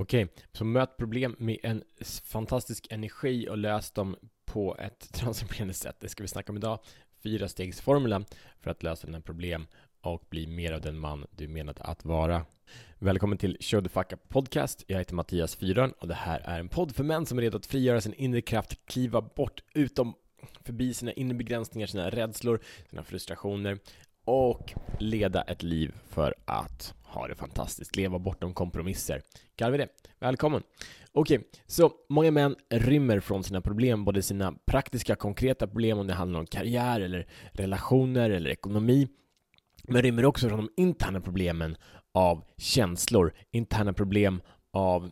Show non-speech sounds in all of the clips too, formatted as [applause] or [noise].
Okej, så möt problem med en fantastisk energi och lös dem på ett [laughs] transformerande sätt. Det ska vi snacka om idag. Fyra stegsformula för att lösa dina problem och bli mer av den man du menat att vara. Välkommen till Show the Fuck Up Podcast. Jag heter Mattias Fyrön och det här är en podd för män som är redo att frigöra sin inre kraft, kliva bort utom förbi sina inre begränsningar, sina rädslor, sina frustrationer och leda ett liv för att ha det fantastiskt, leva bortom kompromisser. Kallar vi det. Välkommen! Okej, okay, så många män rymmer från sina problem, både sina praktiska, konkreta problem om det handlar om karriär eller relationer eller ekonomi, men rymmer också från de interna problemen av känslor, interna problem av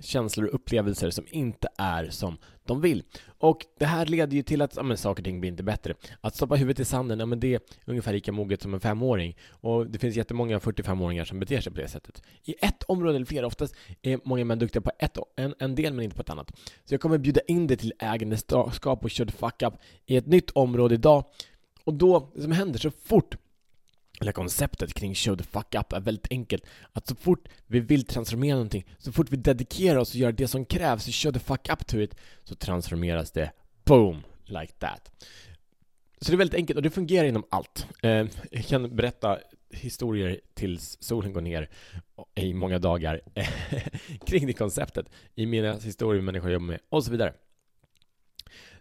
känslor och upplevelser som inte är som de vill. Och det här leder ju till att ja, men, saker och ting blir inte bättre. Att stoppa huvudet i sanden, ja, men det är ungefär lika moget som en femåring. Och det finns jättemånga 45-åringar som beter sig på det sättet. I ett område eller flera, oftast är många män duktiga på ett, en, en del men inte på ett annat. Så jag kommer bjuda in dig till ägandeskap och kör fuck up i ett nytt område idag. Och då, det som händer så fort eller konceptet kring show the fuck up är väldigt enkelt. Att så fort vi vill transformera någonting, så fort vi dedikerar oss och gör det som krävs, i show the fuck up to it, så transformeras det boom, like that. Så det är väldigt enkelt och det fungerar inom allt. Eh, jag kan berätta historier tills solen går ner i många dagar [laughs] kring det konceptet i mina historier med människor jag jobbar med och så vidare.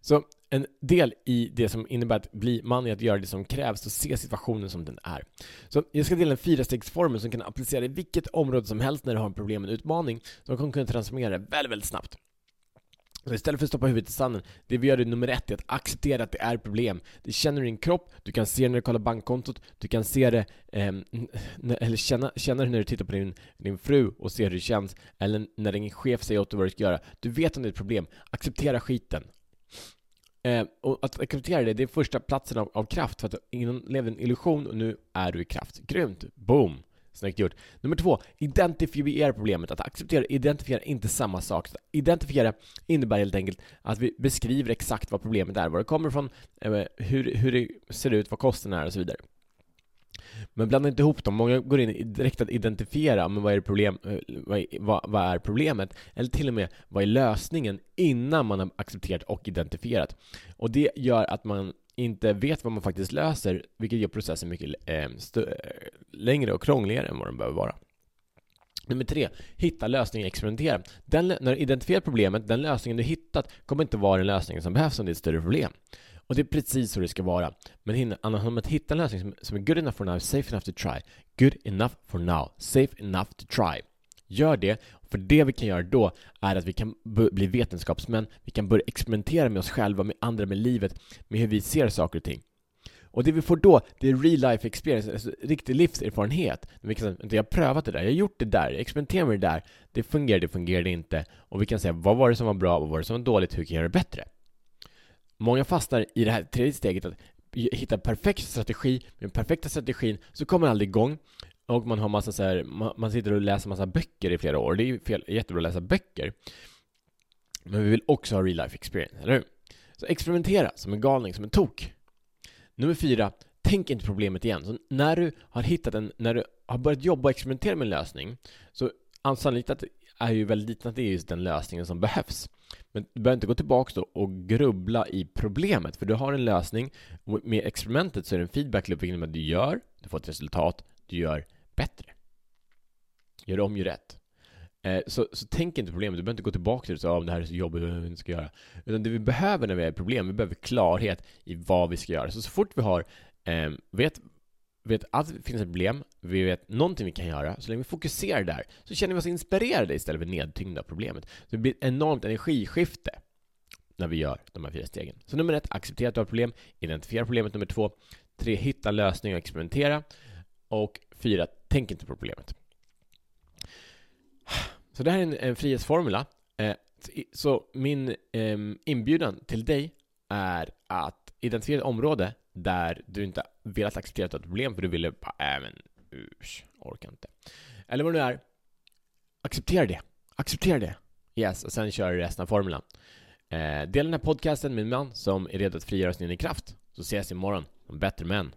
Så en del i det som innebär att bli man är att göra det som krävs och se situationen som den är. Så jag ska dela en fyrastegsformel som kan applicera i vilket område som helst när du har en problem, en utmaning, som kommer kunna transformera det väldigt, väldigt snabbt. Så istället för att stoppa huvudet i sanden, det vi gör är nummer ett är att acceptera att det är problem. Det känner du i din kropp, du kan se det när du kollar bankkontot, du kan se det, eh, eller känna, känna det när du tittar på din, din fru och ser hur det känns, eller när din chef säger åt dig vad du ska göra. Du vet om det är ett problem, acceptera skiten. Eh, och att acceptera det, det är första platsen av, av kraft, för att innan levde en illusion och nu är du i kraft. Grymt! Boom! Snyggt gjort. Nummer två, identifiera problemet. Att acceptera och identifiera är inte samma sak. Att Identifiera innebär helt enkelt att vi beskriver exakt vad problemet är, var det kommer ifrån, eh, hur, hur det ser ut, vad kostnaden är och så vidare. Men blanda inte ihop dem. Många går in direkt att identifiera, men vad är, problem, eh, vad, vad, vad är problemet? Eller till och med, vad är lösningen? Innan man har accepterat och identifierat. Och det gör att man inte vet vad man faktiskt löser, vilket gör processen mycket eh, eh längre och krångligare än vad den behöver vara. Nummer tre, hitta lösningen, experimentera. Den, när du identifierar problemet, den lösningen du hittat kommer inte vara den lösningen som behövs om det är ett större problem. Och det är precis så det ska vara. Men det handlar om att hitta en lösning som, som är good enough for now, safe enough to try. Good enough for now, safe enough to try. Gör det, för det vi kan göra då är att vi kan bli vetenskapsmän, vi kan börja experimentera med oss själva, med andra, med livet, med hur vi ser saker och ting. Och det vi får då, det är real life experience, alltså riktig livserfarenhet. Vi kan säga, jag har prövat det där, jag har gjort det där, jag experimenterar med det där. Det fungerade, det fungerade inte. Och vi kan säga, vad var det som var bra, vad var det som var dåligt, hur kan jag göra det bättre? Många fastnar i det här tredje steget att hitta en perfekt strategi, med den perfekta strategin så kommer man aldrig igång och man har massa så här, man sitter och läser massa böcker i flera år. Det är ju fel, jättebra att läsa böcker. Men vi vill också ha real life experience, eller hur? Så experimentera som en galning, som en tok. Nummer fyra, tänk inte problemet igen. Så när du har hittat en, när du har börjat jobba och experimentera med en lösning, så sannolikt att det är ju väldigt liten att det är just den lösningen som behövs. Men du behöver inte gå tillbaka då och grubbla i problemet, för du har en lösning. Med experimentet så är det en feedback loop, vilket du gör, du får ett resultat, du gör bättre. Gör om, gör rätt. Eh, så, så tänk inte problemet, du behöver inte gå tillbaka till det och säga att det här är så jobbigt, vad vi ska göra. Utan det vi behöver när vi har problem, vi behöver klarhet i vad vi ska göra. Så så fort vi har, eh, vet vet att det finns ett problem, vi vet någonting vi kan göra, så länge vi fokuserar där så känner vi oss inspirerade istället för nedtyngda av problemet. Så det blir ett enormt energiskifte när vi gör de här fyra stegen. Så nummer ett, acceptera att du har problem, identifiera problemet. Nummer två, tre, hitta lösningar och experimentera. Och fyra, tänk inte på problemet. Så det här är en, en frihetsformula. Eh, så min ehm, inbjudan till dig är att identifiera ett område där du inte velat acceptera att du har ett problem för du ville bara, äh men usch, orkar inte. Eller vad det nu är, acceptera det. Acceptera det. Yes, och sen kör du resten av formulan. Eh, dela den här podcasten med en man som är redo att frigöra sin inre kraft. Så ses imorgon om bättre män.